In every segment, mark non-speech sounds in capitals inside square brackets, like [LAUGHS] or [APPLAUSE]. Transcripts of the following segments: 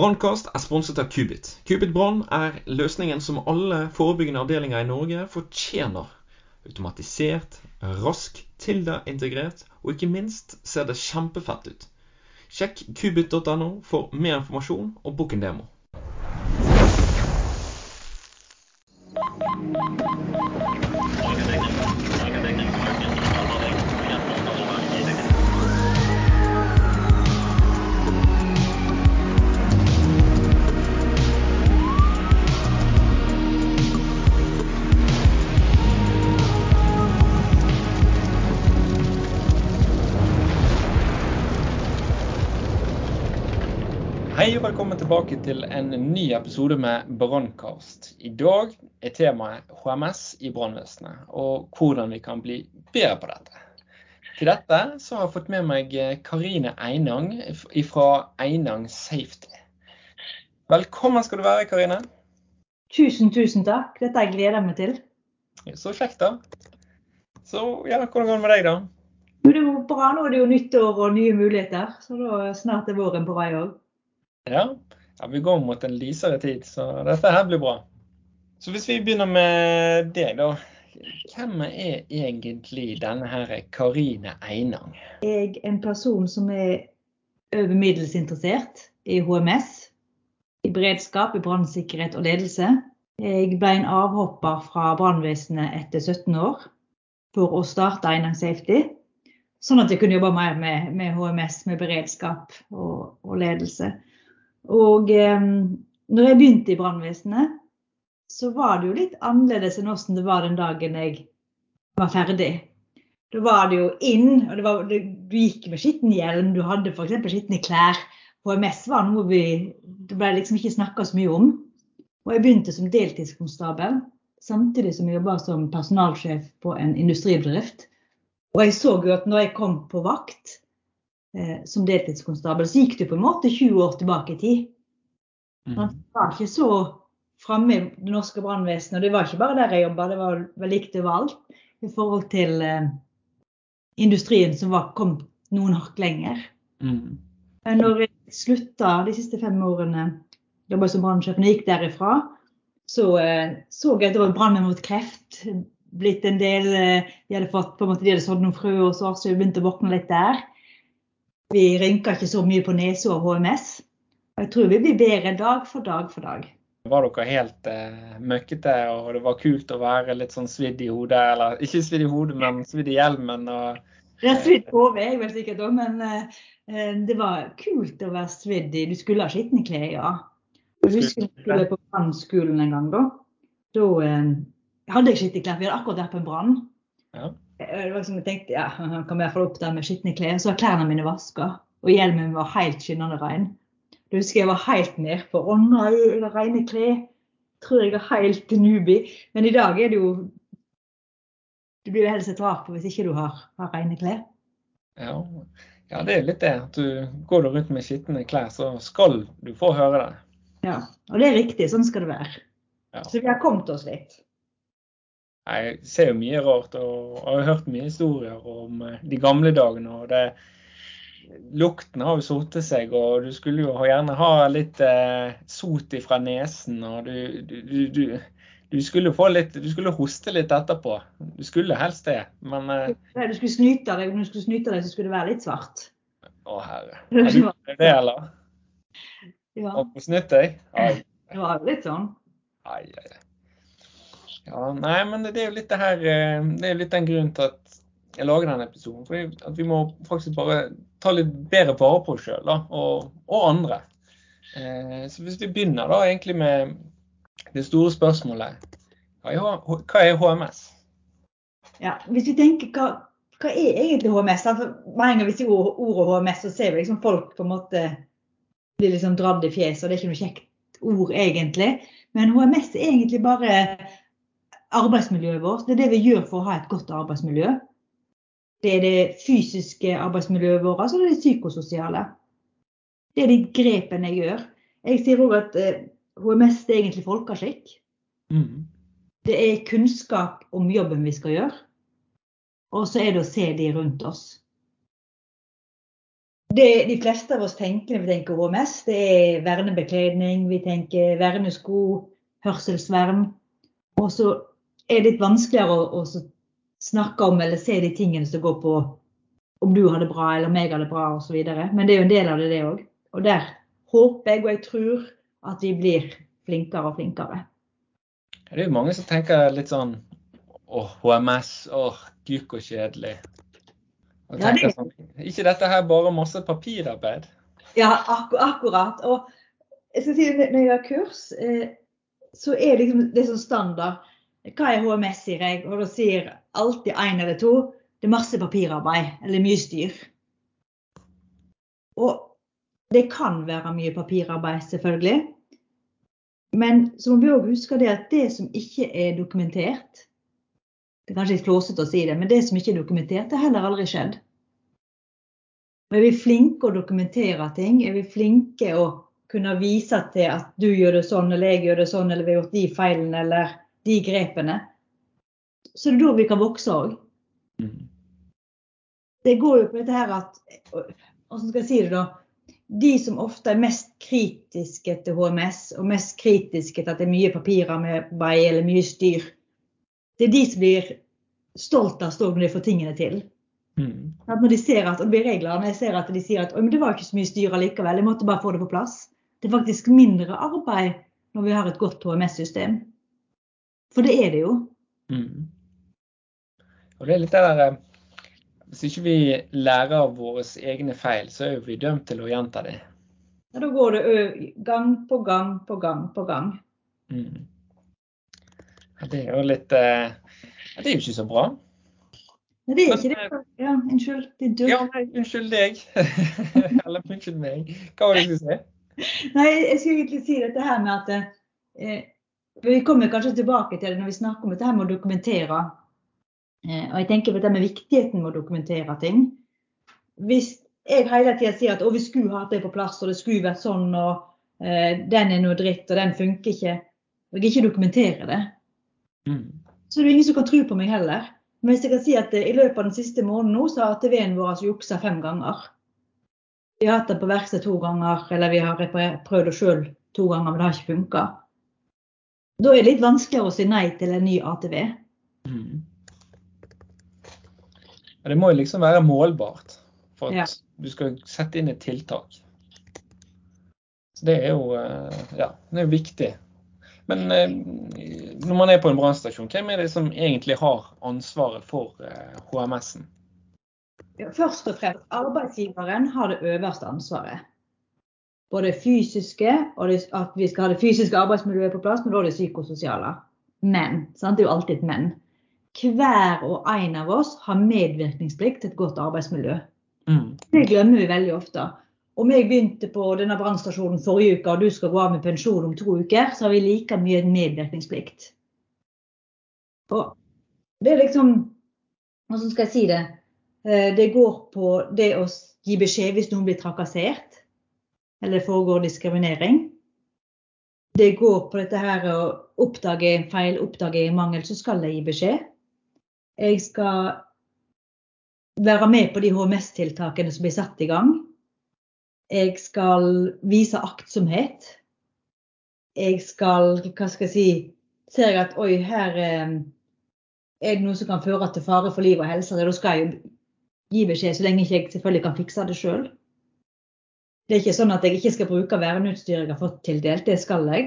Brannkast er sponset av Kubit. Kubit Brann er løsningen som alle forebyggende avdelinger i Norge fortjener. Automatisert, rask, Tilda-integrert, og ikke minst ser det kjempefett ut. Sjekk kubit.no for mer informasjon og book en demo. Til en ny episode med Brannkast. I dag er temaet HMS i brannvesenet, og hvordan vi kan bli bedre på dette. Til dette så har jeg fått med meg Karine Einang fra Einang Safety. Velkommen skal du være, Karine. Tusen, tusen takk. Dette jeg gleder meg til. Så kjekt, da. Så ja, hvordan går det med deg, da? Det er bra. Nå er det jo nyttår og nye muligheter, så da snart er våren på vei òg. Ja. Ja, vi går mot en lysere tid, så dette her blir bra. Så hvis vi begynner med deg, da. Hvem er egentlig denne her Karine Einang? Jeg er en person som er over middels interessert i HMS, i beredskap, i brannsikkerhet og ledelse. Jeg ble en avhopper fra brannvesenet etter 17 år for å starte Einang Safety. Sånn at jeg kunne jobbe mer med, med HMS, med beredskap og, og ledelse. Og eh, når jeg begynte i brannvesenet, så var det jo litt annerledes enn hvordan det var den dagen jeg var ferdig. Da var det jo inn, og var, du gikk med skitten hjelm, du hadde f.eks. skitne klær. HMS var noe vi, det ble liksom ikke snakka så mye om. Og jeg begynte som deltidskonstabel, samtidig som jeg jobba som personalsjef på en industribedrift. Og jeg så jo at når jeg kom på vakt, som deltidskonstabel, så gikk du på en måte 20 år tilbake i tid. Mm. Man var ikke så framme i det norske brannvesenet. Og det var ikke bare der jeg jobba, det var vel likt overalt i forhold til eh, industrien som var kommet noen hakk lenger. Mm. Når jeg slutta de siste fem årene, jobba som brannsjef, og gikk derifra, så eh, så jeg at det var brannen mot kreft. Blitt en del, eh, De hadde fått på en måte, de hadde sådd noen frø og så, så jeg begynte å våkne litt der. Vi rynker ikke så mye på nesa av HMS. Og jeg tror vi blir bedre dag for dag for dag. Var dere helt eh, møkkete, og det var kult å være litt sånn svidd i hodet? Eller ikke svidd i hodet, men svidd i hjelmen? Og, det er svidd på vei, jeg vel sikkert òg, men eh, det var kult å være svidd i Du skulle ha skitne klær, ja. Jeg husker jeg skulle på brannskolen en gang. Da Da eh, hadde jeg skitne klær, vi hadde akkurat vært på en brann. Ja. Det var som jeg tenkte, ja, Han kan i hvert fall opp der med skitne klær. Så var klærne mine vaska, og hjelmen var helt skinnende ren. Du husker jeg var helt nedpå. Å nei, rene klær. Tror jeg er helt newbie. Men i dag er det jo Du blir jo helst et rart på hvis ikke du har, har rene klær. Ja. ja, det er litt det. At du går du rundt med skitne klær, så skal du få høre det. Ja, og det er riktig. Sånn skal det være. Ja. Så vi har kommet oss litt. Jeg ser jo mye rart og, har hørt mye historier om eh, de gamle dagene. og det Lukten har jo sotet seg, og du skulle jo gjerne ha litt eh, sot ifra nesen. og du, du, du, du skulle få litt, du skulle hoste litt etterpå. Du skulle helst det, men eh, Du skulle snyte deg, når du skulle snyte deg, så skulle det være litt svart. Å herre. [LAUGHS] Er du det, eller? Ja. Og på snytt deg? Det var litt sånn. Ai, ai, ai. Ja, nei, men det er jo litt det her eh, Det er jo litt den grunnen til at jeg lager denne episoden. Fordi at vi må faktisk bare ta litt bedre vare på oss sjøl og, og, andre. Eh, så hvis vi begynner da egentlig med det store spørsmålet. Hva er HMS? Ja, Hvis vi tenker hva, hva er egentlig HMS? Altså, med en gang vi sier ordet HMS, så ser vi liksom folk på en måte blir liksom dradd i fjeset. og Det er ikke noe kjekt ord egentlig. Men HMS er egentlig bare arbeidsmiljøet vårt. Det er det vi gjør for å ha et godt arbeidsmiljø. Det er det fysiske arbeidsmiljøet vårt, altså det er det psykososiale. Det er de grepene jeg gjør. Jeg sier òg at HMS eh, er egentlig folkeskikk. Mm. Det er kunnskap om jobben vi skal gjøre. Og så er det å se de rundt oss. det de fleste av oss tenker når vi tenker HMS, det er vernebekledning, vi tenker vernesko, hørselsvern. Og så er litt vanskeligere å, å snakke om eller se de tingene som går på om du har det bra eller meg har det bra osv. Men det er jo en del av det, det òg. Og der håper jeg og jeg tror at vi blir flinkere og flinkere. Det er jo mange som tenker litt sånn åh, HMS, åh, gukk og kjedelig. Ja, det... sånn, ikke dette her bare masse papirarbeid? Ja, ak akkurat. Og jeg skal si, når jeg har kurs, eh, så er det liksom det som standard. Hva er HMS, sier jeg, og da sier alltid én eller to. Det er masse papirarbeid, eller mye styr. Og det kan være mye papirarbeid, selvfølgelig. Men så må vi òg huske det at det som ikke er dokumentert Det er kanskje litt flåsete å si det, men det som ikke er dokumentert, det har heller aldri skjedd. Er vi flinke å dokumentere ting, er vi flinke å kunne vise til at du gjør det sånn, eller jeg gjør det sånn, eller vi har gjort de feilene eller de grepene, så det er da vi kan vokse òg. Mm. Det går jo på dette her at Hvordan skal jeg si det, da? de som ofte er mest kritiske til HMS, og mest kritiske til at det er mye papirarbeid eller mye styr, det er de som blir stoltest å når de får tingene til. Mm. Når de ser at, og det blir regler, når jeg ser at de sier at det var ikke så mye styr allikevel, jeg måtte bare få det på plass. Det er faktisk mindre arbeid når vi har et godt HMS-system. For det er det jo. Mm. Og det er litt det der eh, hvis ikke vi lærer av våre egne feil, så er vi dømt til å gjenta det. Ja, da går det gang på gang på gang på gang. Mm. Ja, det er jo litt eh, Det er jo ikke så bra. Nei, det er ikke det. Eh, ja, unnskyld. Det er du. Ja, nei, unnskyld deg. [LAUGHS] Eller unnskyld meg. Hva var det du skulle si? Nei, jeg skulle egentlig si dette her med at eh, Vi kommer kanskje tilbake til det når vi snakker om dette med å dokumentere Eh, og jeg tenker på det med viktigheten med å dokumentere ting. Hvis jeg hele tida sier at vi skulle hatt det på plass, og det skulle vært sånn, og eh, den er noe dritt, og den funker ikke, og jeg ikke dokumenterer det, mm. så er det ingen som kan tro på meg heller. Men hvis jeg kan si at i løpet av den siste måneden nå, så har ATV-en vår altså juksa fem ganger. Vi har hatt den på verksted to ganger, eller vi har prøvd det sjøl to ganger, men det har ikke funka. Da er det litt vanskeligere å si nei til en ny ATV. Mm. Det må jo liksom være målbart for at ja. du skal sette inn et tiltak. Så det er jo eh, ja, det er viktig. Men eh, når man er på en brannstasjon, hvem er det som egentlig har ansvaret for HMS-en? Først og fremst arbeidsgiveren har det øverste ansvaret. Både fysiske, og det, at vi skal ha det fysiske arbeidsmiljøet på plass, men også det psykososiale. Men. Sant? Det er jo alltid et men hver og en av oss har medvirkningsplikt til et godt arbeidsmiljø. Mm. Det glemmer vi veldig ofte. Om jeg begynte på denne brannstasjonen forrige uke, og du skal gå av med pensjon om to uker, så har vi like mye medvirkningsplikt. Og det er liksom Hvordan skal jeg si det? Eh, det går på det å gi beskjed hvis noen blir trakassert, eller foregår diskriminering. Det går på dette her å oppdage en feil, oppdage en mangel, så skal jeg gi beskjed. Jeg skal være med på de HMS-tiltakene som blir satt i gang. Jeg skal vise aktsomhet. Jeg skal, hva skal jeg si Ser jeg at oi, her eh, er det noe som kan føre til fare for liv og helse, da skal jeg gi beskjed så lenge jeg selvfølgelig kan fikse det sjøl. Det er ikke sånn at jeg ikke skal bruke verneutstyr jeg har fått tildelt, det skal jeg.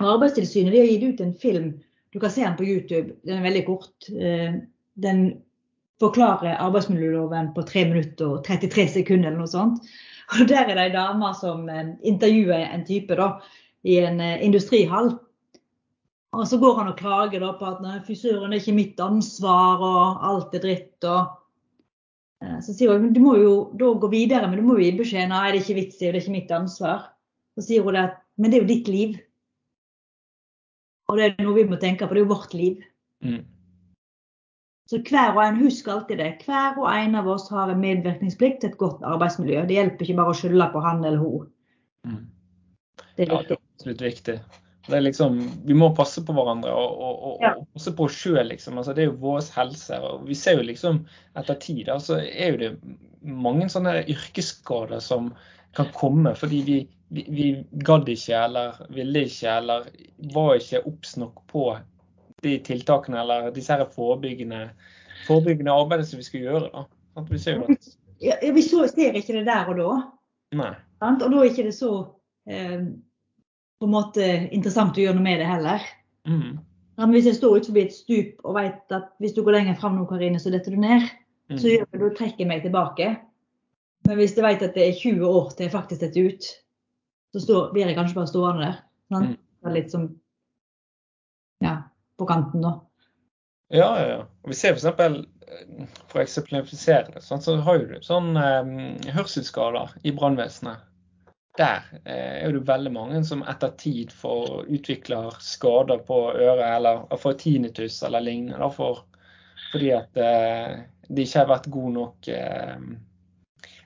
Arbeidstilsynet har gitt ut en film du kan se den på YouTube. Den er veldig kort. Eh, den forklarer arbeidsmiljøloven på 3 minutter og 33 sekunder eller noe sånt. Og Der er det ei dame som eh, intervjuer en type da, i en eh, industrihall. Og så går han og klager da på at frisøren er ikke mitt ansvar, og alt er dritt. og så sier hun du må jo da gå videre, men du må jo gi beskjed nei, det er ikke vits i, det er ikke mitt ansvar. Så sier hun at men det er jo ditt liv. Og det er noe vi må tenke på. Det er jo vårt liv. Mm. Så hver og en, husk alltid det. Hver og en av oss har en medvirkningsplikt til et godt arbeidsmiljø. Det hjelper ikke bare å skylde på han eller hun. Mm. Det er viktig. Ja, det er absolutt viktig. Det liksom, vi må passe på hverandre og, og, og, Ja. og passe på oss sjøl, liksom. Altså, det er jo vår helse. og Vi ser jo liksom etter tid så er jo det mange sånne yrkesskader som kan komme fordi vi, vi, vi gadd ikke eller ville ikke eller var ikke obs nok på de tiltakene eller disse her forebyggende, forebyggende arbeidet som vi skal gjøre. da. At Vi ser at Ja, vi så, ser ikke det der og da. Nei. Og da er ikke det så eh, på en måte interessant å gjøre noe med det heller. Mm. Ja, men hvis jeg står utenfor et stup og vet at hvis du går lenger fram nå, Karine, så detter du ned, Mm. så gjør da trekker meg tilbake. Men hvis jeg vet at det er 20 år til jeg faktisk detter ut, så står, blir jeg kanskje bare stående der. Sant? Mm. Det er Litt som ja, på kanten, da. Ja, ja, ja. Vi ser f.eks. For å eksemplifisere det, sånn, så har du sånn um, hørselsskader i brannvesenet. Der eh, er det veldig mange som etter tid får utvikler skader på øret eller får tinnitus eller lignende. For, fordi at eh, de ikke har vært gode nok eh,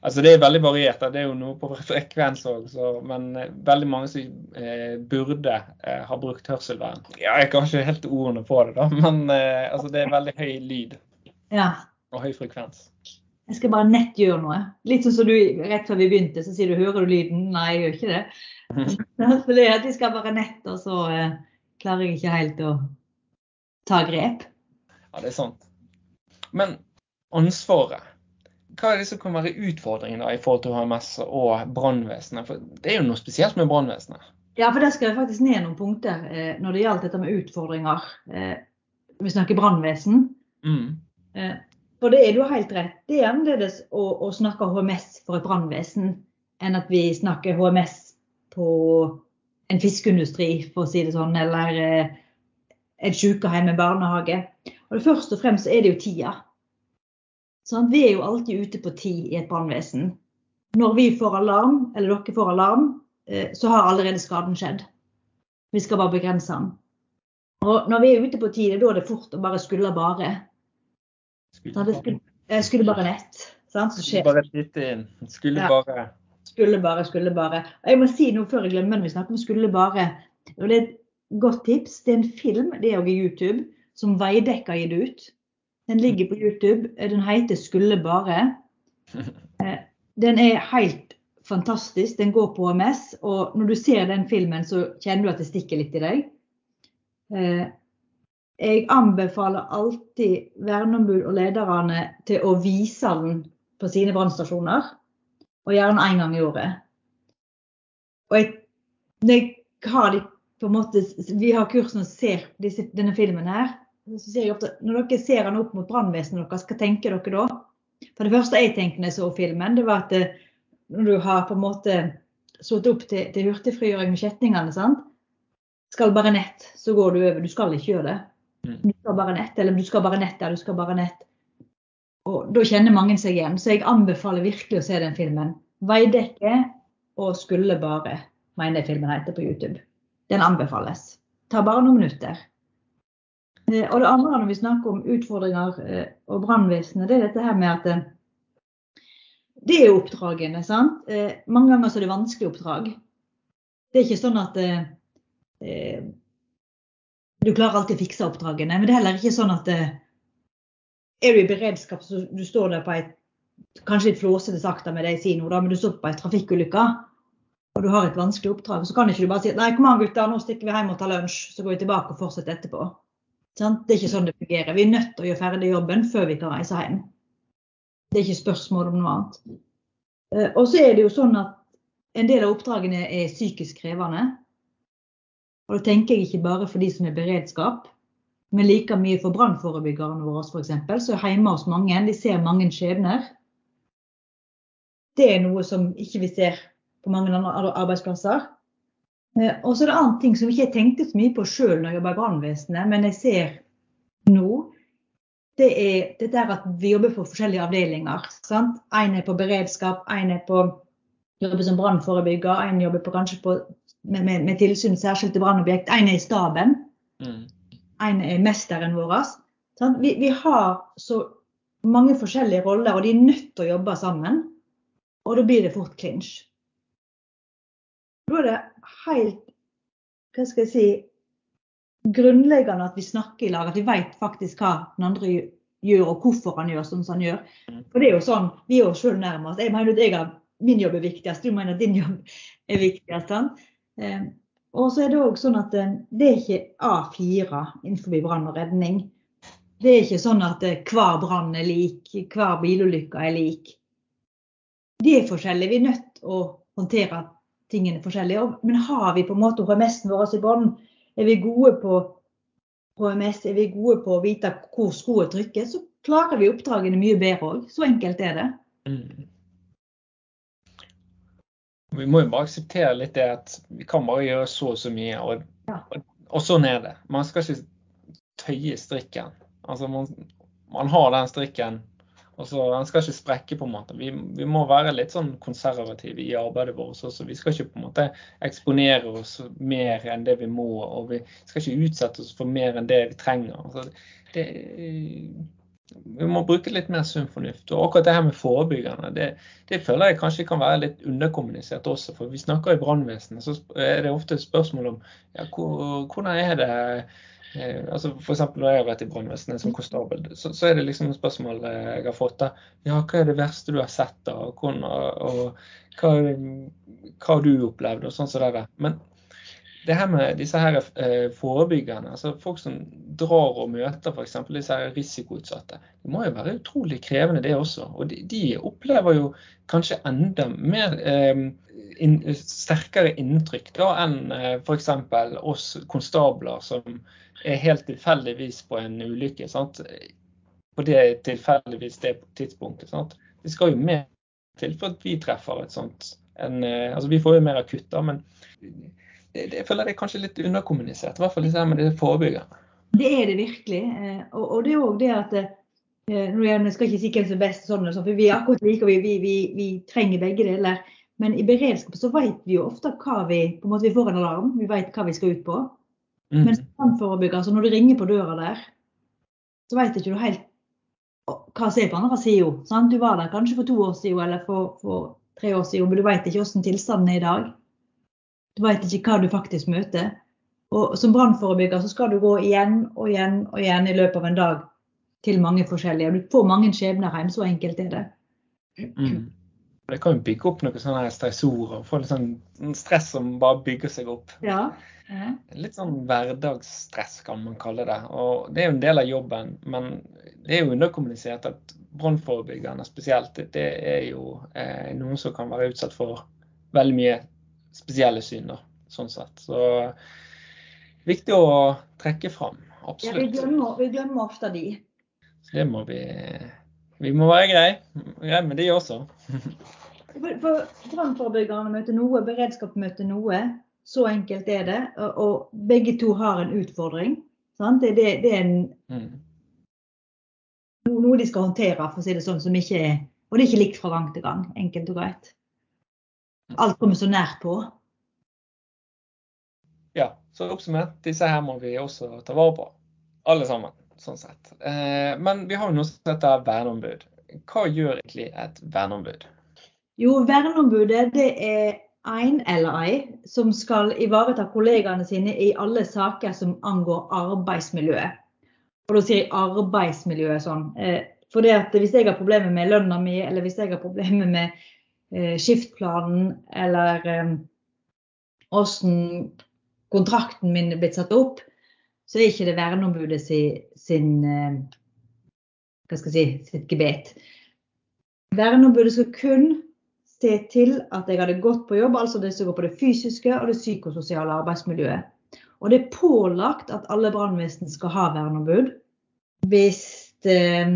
Altså Det er veldig variert. Det er jo noe på [LAUGHS] frekvens òg, men veldig mange som eh, burde eh, ha brukt hørselvern. Ja, jeg kan ikke helt ordene på det, da, [LAUGHS] men eh, altså, det er veldig høy lyd Ja. og høy frekvens. Jeg skal bare nett gjøre noe. Litt sånn som du rett før vi begynte, så sier du 'hører du lyden'? Nei, jeg gjør ikke det. [LAUGHS] For det at de skal bare nett, og så eh, klarer jeg ikke helt å ta grep. Ja, det er sant. Men ansvaret. Hva er det som kan være utfordringen da, i forhold til HMS og brannvesenet? For det er jo noe spesielt med brannvesenet. Ja, for der skal jeg faktisk ned noen punkter eh, når det gjaldt dette med utfordringer. Eh, vi snakker brannvesen. Mm. For det er du helt rett. Det er annerledes å, å snakke HMS for et brannvesen enn at vi snakker HMS på en fiskeindustri, for å si det sånn, eller eh, et sykehjem, en barnehage. Og det Først og fremst er det jo tida. Sånn, vi er jo alltid ute på tid i et brannvesen. Når vi får alarm, eller dere får alarm, eh, så har allerede skaden skjedd. Vi skal bare begrense den. Og når vi er ute på tid, da er det fort å bare skulle bare. Det skulle, jeg skulle bare nett. Sant? Så skjer. Bare titte inn. Skulle Ja. bare Skulle bare, skulle bare. Og jeg må si noe før jeg glemmer det, vi snakker om skulle bare. Og det er et godt tips. Det er en film, det er òg i YouTube, som Veidekke har gitt ut. Den ligger på YouTube. Den heter 'Skulle bare'. [LAUGHS] Eh, Den er helt fantastisk. Den går på HMS. Og når du ser den filmen, så kjenner du at det stikker litt i deg. Eh, Jeg anbefaler alltid verneombud og lederne til å vise den på sine brannstasjoner. Og gjerne én gang i året. Og jeg, jeg har de på en måte, Vi har kursen og ser disse, denne filmen her. Så ser jeg ofte, Når dere ser den opp mot brannvesenet deres, hva tenker dere da? For Det første jeg tenkte når jeg så filmen, det var at det, når du har på en måte satt opp til, til hurtigfrigjøring med kjettingene, skal bare nett, så går du over. Du skal ikke gjøre det. Mm. Du skal bare nett, eller du skal bare nett der, du skal bare nett. Og Da kjenner mange seg igjen. Så jeg anbefaler virkelig å se den filmen. 'Veidekke og skulle bare', mener jeg filmen heter på YouTube. Den anbefales. Tar bare noen minutter. Eh, Og det andre når vi snakker om utfordringer eh, og brannvesenet, det er dette her med at eh, det er jo oppdragene. sant? Mange ganger så er det vanskelige oppdrag. Det er ikke sånn at du klarer alltid å fikse oppdragene. Men det er heller ikke sånn at eh, er du i beredskap, så du står der på et kanskje litt flåsete sagt med det jeg sier nå, da, men du står på ei trafikkulykke og du har et vanskelig oppdrag, så kan ikke du bare si nei, kom an gutter, nå stikker vi hjem og tar lunsj, så går vi tilbake og fortsetter etterpå. Sånn? Det er ikke sånn det fungerer. Vi er nødt til å gjøre ferdig jobben før vi kan reise hjem. Det er ikke spørsmål om noe annet. Eh, Og så er det jo sånn at en del av oppdragene er psykisk krevende. Og da tenker jeg ikke bare for de som er beredskap, men like mye for brannforebyggerne våre f.eks. Så hjemme hos mange, de ser mange skjebner. Det er noe som ikke vi ser på mange andre arbeidsplasser. Eh, Og så er det en annen ting som ikke jeg tenkte så mye på sjøl når jeg jobber i brannvesenet, men jeg ser nå. Det er det der at vi jobber på forskjellige avdelinger. sant? En er på beredskap, en er på jobber som brannforebygger, en jobber på, kanskje på, med, med, med tilsyn særskilte brannobjekt, en er i staben Mm. en er mesteren vår. Sånn? Vi, vi har så mange forskjellige roller, og de er nødt til å jobbe sammen. Og da blir det fort clinch. Da er det helt hva skal jeg si, grunnleggende at vi snakker i lag, at vi vet faktisk hva den andre gjør, og hvorfor han gjør sånn som han gjør. Mm. For det er jo sånn, Vi er jo selv nærmest. Jeg mener at jeg har, min jobb er viktigst, du mener at din jobb er viktigst. sant? Eh, og så er det også sånn at eh, det er ikke A4 innenfor brann og redning. Det er ikke sånn at eh, hver brann er lik, hver bilulykke er lik. De er forskjellige. Vi er nødt til å håndtere tingene forskjellig. Men har vi på en måte HMS-en vår i bånn, er vi gode på HMS, er vi gode på å vite hvor skoet trykker, så klarer vi oppdragene mye bedre òg. Så enkelt er det. Vi må jo bare akseptere litt det at vi kan bare gjøre så og så mye, og, og, og sånn er det. Man skal ikke tøye strikken. Altså man, man har den strikken, og så den skal ikke sprekke på en måte. Vi, vi må være litt sånn konservative i arbeidet vårt også. Vi skal ikke på en måte eksponere oss mer enn det vi må, og vi skal ikke utsette oss for mer enn det vi trenger. Altså, det, vi må bruke litt mer sunn fornuft. Og akkurat det her med forebyggende, det, det føler jeg kanskje kan være litt underkommunisert også. For vi snakker i brannvesenet, så er det ofte et spørsmål om ja, hvordan er det eh, altså eksempel når jeg har vært i brannvesenet som konstabel, så, så er det liksom et spørsmål eh, jeg har fått da. Ja, hva er det verste du har sett da? Og, hvordan, og hva, hva har du opplevd? Og sånn som det der. Men det her med disse her forebyggerne, altså folk som drar og møter f.eks. disse her risikoutsatte, det må jo være utrolig krevende det også. Og de, de opplever jo kanskje enda mer eh, in, sterkere inntrykk da enn eh, f.eks. oss konstabler som er helt tilfeldigvis på en ulykke. Sant? På det tilfeldigvis det tidspunktet. Sant? Det skal jo mer til for at vi treffer et sånt en, eh, altså Vi får jo mer akutt, da, men jeg føler det er kanskje litt underkommunisert. I hvert fall liksom med det forebyggende. Det er det virkelig. eh, Og, og det er òg det at eh, jeg skal ikke si hvem som er best, sånn, sånn, for vi er akkurat like, og vi, vi, vi, vi trenger begge deler. Men i beredskap så vet vi jo ofte hva vi på en måte Vi får en alarm, vi vet hva vi skal ut på. Mm. Men brannforebygger, så når du ringer på døra der, så vet ikke du helt hva som er på andre sida. Du var der kanskje for to år siden eller for, for tre år siden, men du vet ikke hvordan tilstanden er i dag. Du vet ikke hva du faktisk møter. Og som brannforebygger så skal du gå igjen og igjen og igjen i løpet av en dag til mange forskjellige. Og du får mange skjebner hjem, så enkelt er det. Mm. Det kan jo bygge opp noen sånne stressorer. Få litt sånn stress som bare bygger seg opp. Ja. ja. Litt sånn hverdagsstress kan man kalle det. Og det er jo en del av jobben, men det er jo underkommunisert at brannforebyggerne spesielt, det er jo eh, noen som kan være utsatt for veldig mye spesielle syn, da, sånn sett. Så viktig å trekke fram. ja vi, Absolutt. glemmer, vi glemmer ofte de. Så det må vi Vi må være greie. grei med de også. For, for Brannforebyggerne møter noe, beredskap møter noe. Så enkelt er det. Og, begge to har en utfordring. Sant? Det, det, det er en, Mm. noe de skal håndtere, for å si det sånn, som ikke Og det er ikke likt fra gang til gang. Enkelt og greit. Alt kommer så nært på. Ja, så oppsummert, disse her må vi også ta vare på. Alle sammen, sånn sett. Eh, men vi har jo noe som heter verneombud. Hva gjør egentlig et verneombud? Jo, verneombudet det er en eller ei som skal ivareta kollegaene sine i alle saker som angår arbeidsmiljøet. Og da sier jeg arbeidsmiljøet sånn. Eh, for hvis jeg har problemer med lønna mi, eller hvis jeg har problemer med skiftplanen, eller eh, hvordan kontrakten min er blitt satt opp, så er ikke det verneombudet sin, sin eh, hva skal jeg si, sitt gebet. Verneombudet skal kun se til at jeg hadde gått på jobb, altså det som går på det fysiske og det psykososiale arbeidsmiljøet. Og det er pålagt at alle brannvesen skal ha verneombud. Hvis eh,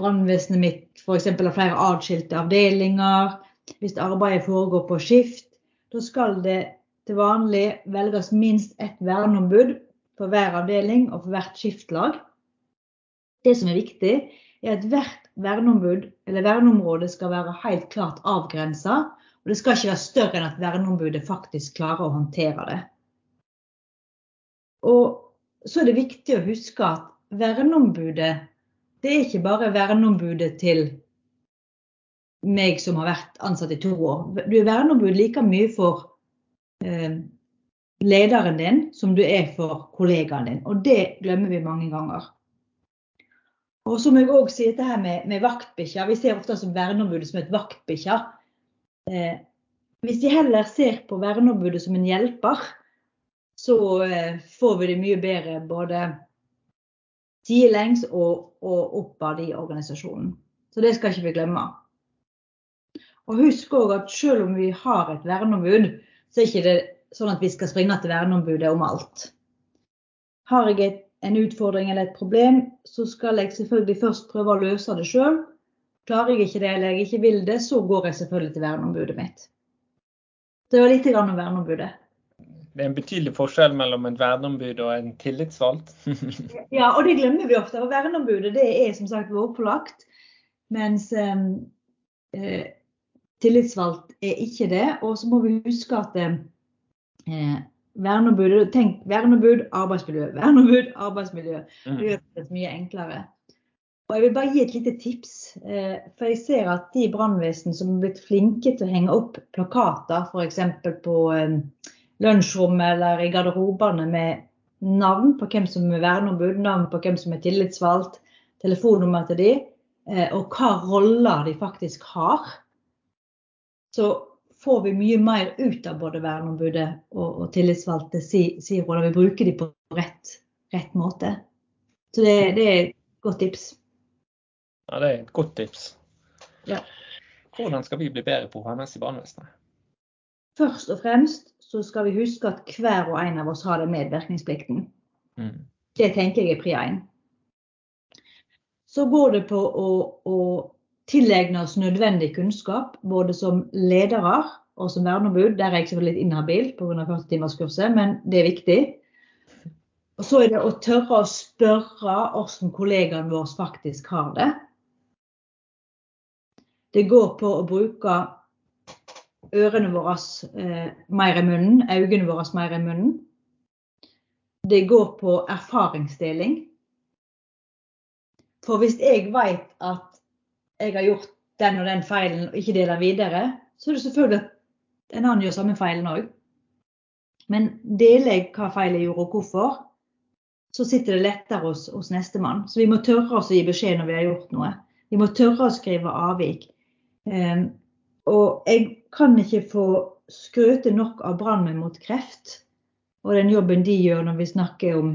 brannvesenet mitt f.eks. har flere atskilte avdelinger, hvis arbeidet foregår på skift, da skal det til vanlig velges minst ett verneombud for hver avdeling og for hvert skiftlag. Det som er viktig, er at hvert verneombud eller verneområde skal være helt klart avgrensa. Og det skal ikke være større enn at verneombudet faktisk klarer å håndtere det. Og så er det viktig å huske at verneombudet det er ikke bare verneombudet til meg som har vært ansatt i to år. Du er verneombud like mye for eh, lederen din som du er for kollegaen din. Og det glemmer vi mange ganger. Og så må jeg òg si dette her med, med vaktbikkja. Vi ser ofte som verneombudet som et vaktbikkja. Eh, hvis de heller ser på verneombudet som en hjelper, så eh, får vi det mye bedre både sidelengs og, og oppad i organisasjonen. Så det skal ikke vi glemme. Og husk òg at selv om vi har et verneombud, så er ikke det sånn at vi skal springe til verneombudet om alt. Har jeg et, en utfordring eller et problem, så skal jeg selvfølgelig først prøve å løse det sjøl. Klarer jeg ikke det eller jeg ikke vil det, så går jeg selvfølgelig til verneombudet mitt. Det var litt om verneombudet. Det er en betydelig forskjell mellom en verneombud og en tillitsvalgt. [LAUGHS] ja, og det glemmer vi ofte. Og verneombudet det er som sagt lovpålagt. Mens eh, eh, tillitsvalgt er ikke det. Og så må vi huske at eh, verneombud, tenk verneombud, arbeidsmiljø. Verneombud, arbeidsmiljø. Det gjør det mye enklere. Og Jeg vil bare gi et lite tips. Eh, for jeg ser at de brannvesen som er blitt flinke til å henge opp plakater, f.eks. på eh, lunsjrommet eller i garderobene med navn på hvem som er verneombud, navn på hvem som er tillitsvalgt, telefonnummer til de, eh, og hva roller de faktisk har, så får vi mye mer ut av både verneombudet og, og tillitsvalgte si, si rolle. Vi bruker de på rett, rett måte. Så det, det er et godt tips. Ja, det er et godt tips. Ja. Hvordan skal vi bli bedre på HMS i barnevesenet? Først og fremst så skal vi huske at hver og en av oss har den medvirkningsplikten. Mm. Det tenker jeg er pri én. Så går det på å, å tilegne oss nødvendig kunnskap, både som ledere og som verneombud. Der er jeg selvfølgelig litt inhabil pga. 40-timerskurset, men det er viktig. Og så er det å tørre å spørre hvordan kollegaen vår faktisk har det. Det går på å bruke ørene våre eh, mer i munnen, øynene våre mer i munnen. Det går på erfaringsdeling. For hvis jeg vet at jeg har gjort den og den feilen og ikke deler videre, så er det selvfølgelig at en annen gjør samme feilen òg. Men deler jeg hva feil jeg gjorde og hvorfor, så sitter det lettere hos, hos nestemann. Så vi må tørre oss å gi beskjed når vi har gjort noe. Vi må tørre å skrive avvik. Ehm, og jeg kan ikke få skrøte nok av Brannmenn mot kreft og den jobben de gjør når vi snakker om,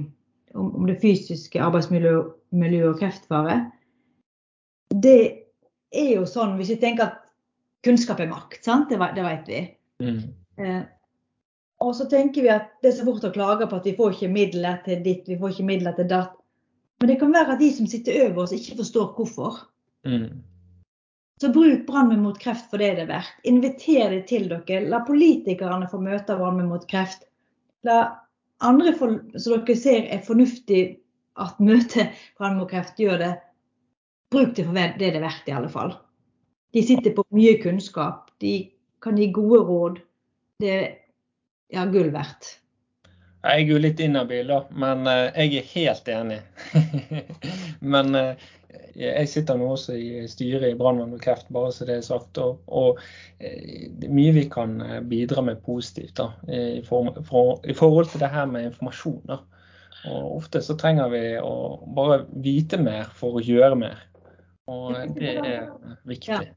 om, om det fysiske arbeidsmiljøet og kreftfare. Det er jo sånn, hvis vi tenker at kunnskap er makt, sant? Det, det vet vi. Mm. Eh, og så tenker vi at det er så fort å klage på at vi får ikke midler til ditt, vi får ikke midler til datt. Men det kan være at de som sitter over oss, ikke forstår hvorfor. Mm. Så bruk Brannmenn mot kreft for det det er verdt. Inviter det til dere. La politikerne få møte Brannmenn mot kreft. La andre som dere ser er fornuftig at møter Brannmenn mot kreft, gjør det. Bruk det for det det er verdt, i alle fall. De sitter på mye kunnskap. De kan gi gode råd. Det er ja, gull verdt. Jeg er jo litt inhabil, da, men eh, jeg er helt enig. [LAUGHS] men eh, jeg sitter nå også i styret i Brannmenn og kreft, bare så det er sagt. Og, og eh, det mye vi kan eh, bidra med positivt da, i, for, for, i forhold til det her med informasjon. Da. Og ofte så trenger vi å bare vite mer for å gjøre mer. Og det er viktig. Ja.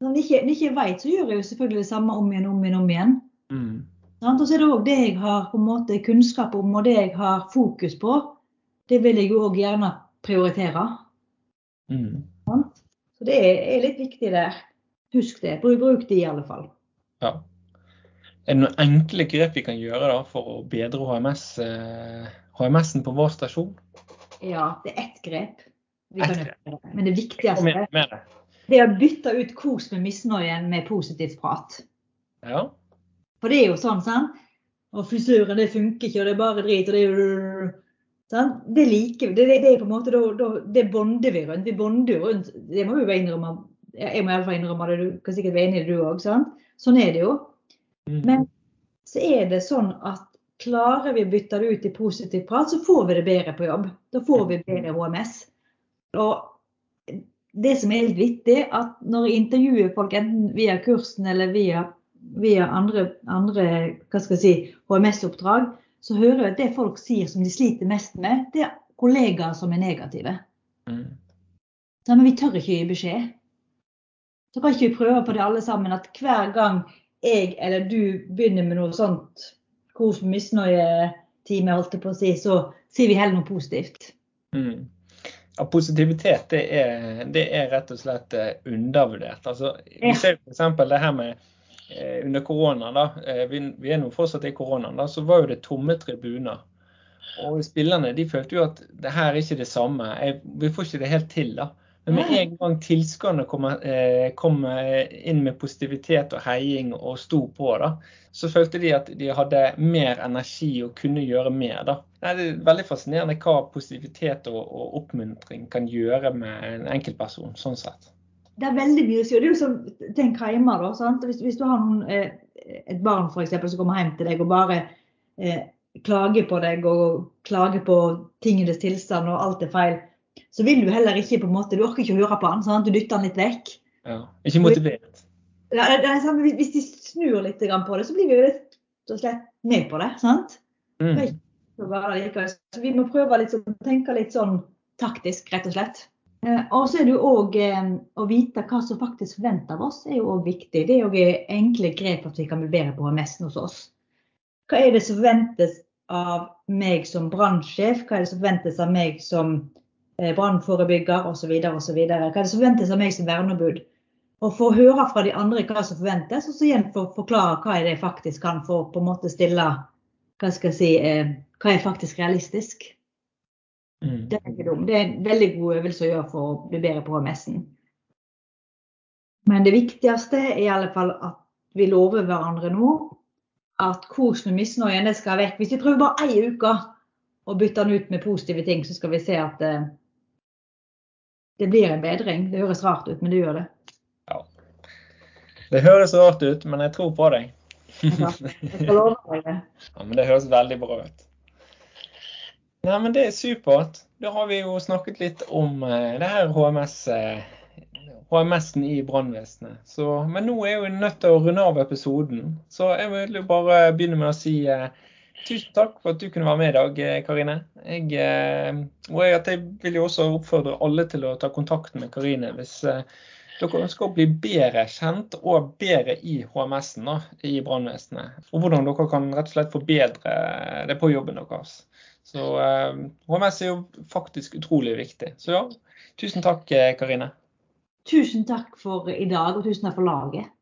Når vi ikke, ikke vet, så gjør jeg jo selvfølgelig det samme om igjen, om igjen, om igjen. Mm. Og så er det òg det jeg har på en måte kunnskap om, og det jeg har fokus på. Det vil jeg jo òg gjerne prioritere. Mm. Så det er litt viktig der. Husk det. Bruk, bruk det i alle fall. Ja. Er det noen enkle grep vi kan gjøre da, for å bedre HMS, eh, HMS-en på vår stasjon? Ja, det er ett grep. Vi kan grep. det. Men det viktigste med, med det. det er å bytte ut kos med misnøyen med positivt prat. Ja. For det er jo sånn, sant? Og frisøren, det funker ikke, og det er bare drit. og det er Sånn? Det liker vi. Det, det, er på en måte, da, da, det bonder vi rundt. Vi bonder rundt. Det må vi jo innrømme. Jeg må iallfall innrømme det. Du kan sikkert være enig i det, du òg. Sånn er det jo. Mm. Men så er det sånn at klarer vi å bytte det ut i positiv prat, så får vi det bedre på jobb. Da får vi bedre HMS. Og det som er helt vittig, at når jeg intervjuer folk enten via kursen eller via via andre, andre si, HMS-oppdrag, så hører jeg at det folk sier som de sliter mest med, det er kollegaer som er negative. Mm. Så, men vi tør ikke gi beskjed. Så kan ikke vi prøve på det alle sammen, at hver gang jeg eller du begynner med noe sånt kos med misnøye-time, holdt jeg på å si, så sier vi heller noe positivt. Mm. Ja, positivitet det er, det er, rett og slett eh, undervurdert. Altså, vi ser f.eks. det her med under korona, da, eh, vi, vi, er nå fortsatt i koronaen, da, så var jo det tomme tribuner. Og spillerne de følte jo at det her er ikke det samme. Jeg, vi får ikke det helt til. da. Men med en gang tilskuerne kom, eh, kom, inn med positivitet og heiing og sto på, da, så følte de at de hadde mer energi og kunne gjøre mer. da. Det er veldig fascinerende hva positivitet og, og oppmuntring kan gjøre med en enkeltperson. sånn sett. Det er veldig mye å si. Det er jo som tenk hjemme, da. Sant? Hvis, hvis du har noen, eh, et barn for eksempel, som kommer hjem til deg og bare eh, klager på deg og klager på tingenes tilstand og alt er feil så vil du heller ikke på en måte, du orker ikke å høre på han, sant? du dytter han litt vekk. Ja, Ikke motivert. Ja, det er samme, hvis de snur litt på det, så blir vi rett og slett med på det. sant? Mm. Så vi må prøve å tenke litt sånn taktisk, rett og slett. Eh, og så er det jo òg eh, å vite hva som faktisk forventes av oss, er jo òg viktig. Det er jo enkle grep at vi kan bli bedre på HMS hos oss. Hva er det som forventes av meg som brannsjef? Hva er det som forventes av meg som Eh, brannforebygger osv. osv. Hva er det som forventes av meg som verneombud? Og få høre fra de andre hva som forventes, og så igjen for forklare hva jeg faktisk kan for på en måte stille Hva skal jeg si Hva er faktisk realistisk? Mm. Det er ikke dumt. Det er en veldig god øvelse å gjøre for å bli bedre på HMS-en. Men det viktigste er i alle fall at vi lover hverandre nå at kosen og misnøyen det skal vekk. Hvis vi prøver bare ei uke å bytte den ut med positive ting, så skal vi se at det, det blir en bedring. Det høres rart ut, men det gjør det. Ja. Det høres rart ut, men jeg tror på deg. Jeg skal love deg det. Ja, men det høres veldig bra ut. Nei, men Det er supert. Da har vi jo snakket litt om eh, det her HMS, eh, HMS-en i brannvesenet. Men nå er vi nødt til å runde av episoden. Så jeg vil jo bare begynne med å si eh, Tusen takk for at du kunne være med i dag, eh, Karine. Jeg, eh, og jeg, vil jo også oppfordre alle til å ta kontakt med Karine hvis eh, dere ønsker å bli bedre kjent og bedre i HMS-en i brannvesenet. Og hvordan dere kan rett og slett forbedre det på jobben deres. Så HMS er jo faktisk utrolig viktig. Så ja, tusen takk, Karine. Tusen takk for i dag, og tusen takk for laget.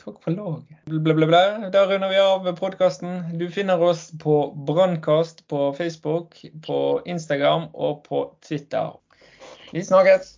Takk for laget. Ble, ble, ble. Da runder vi av podkasten. Du finner oss på Brannkast på Facebook, på Instagram og på Twitter. Vi snakkes!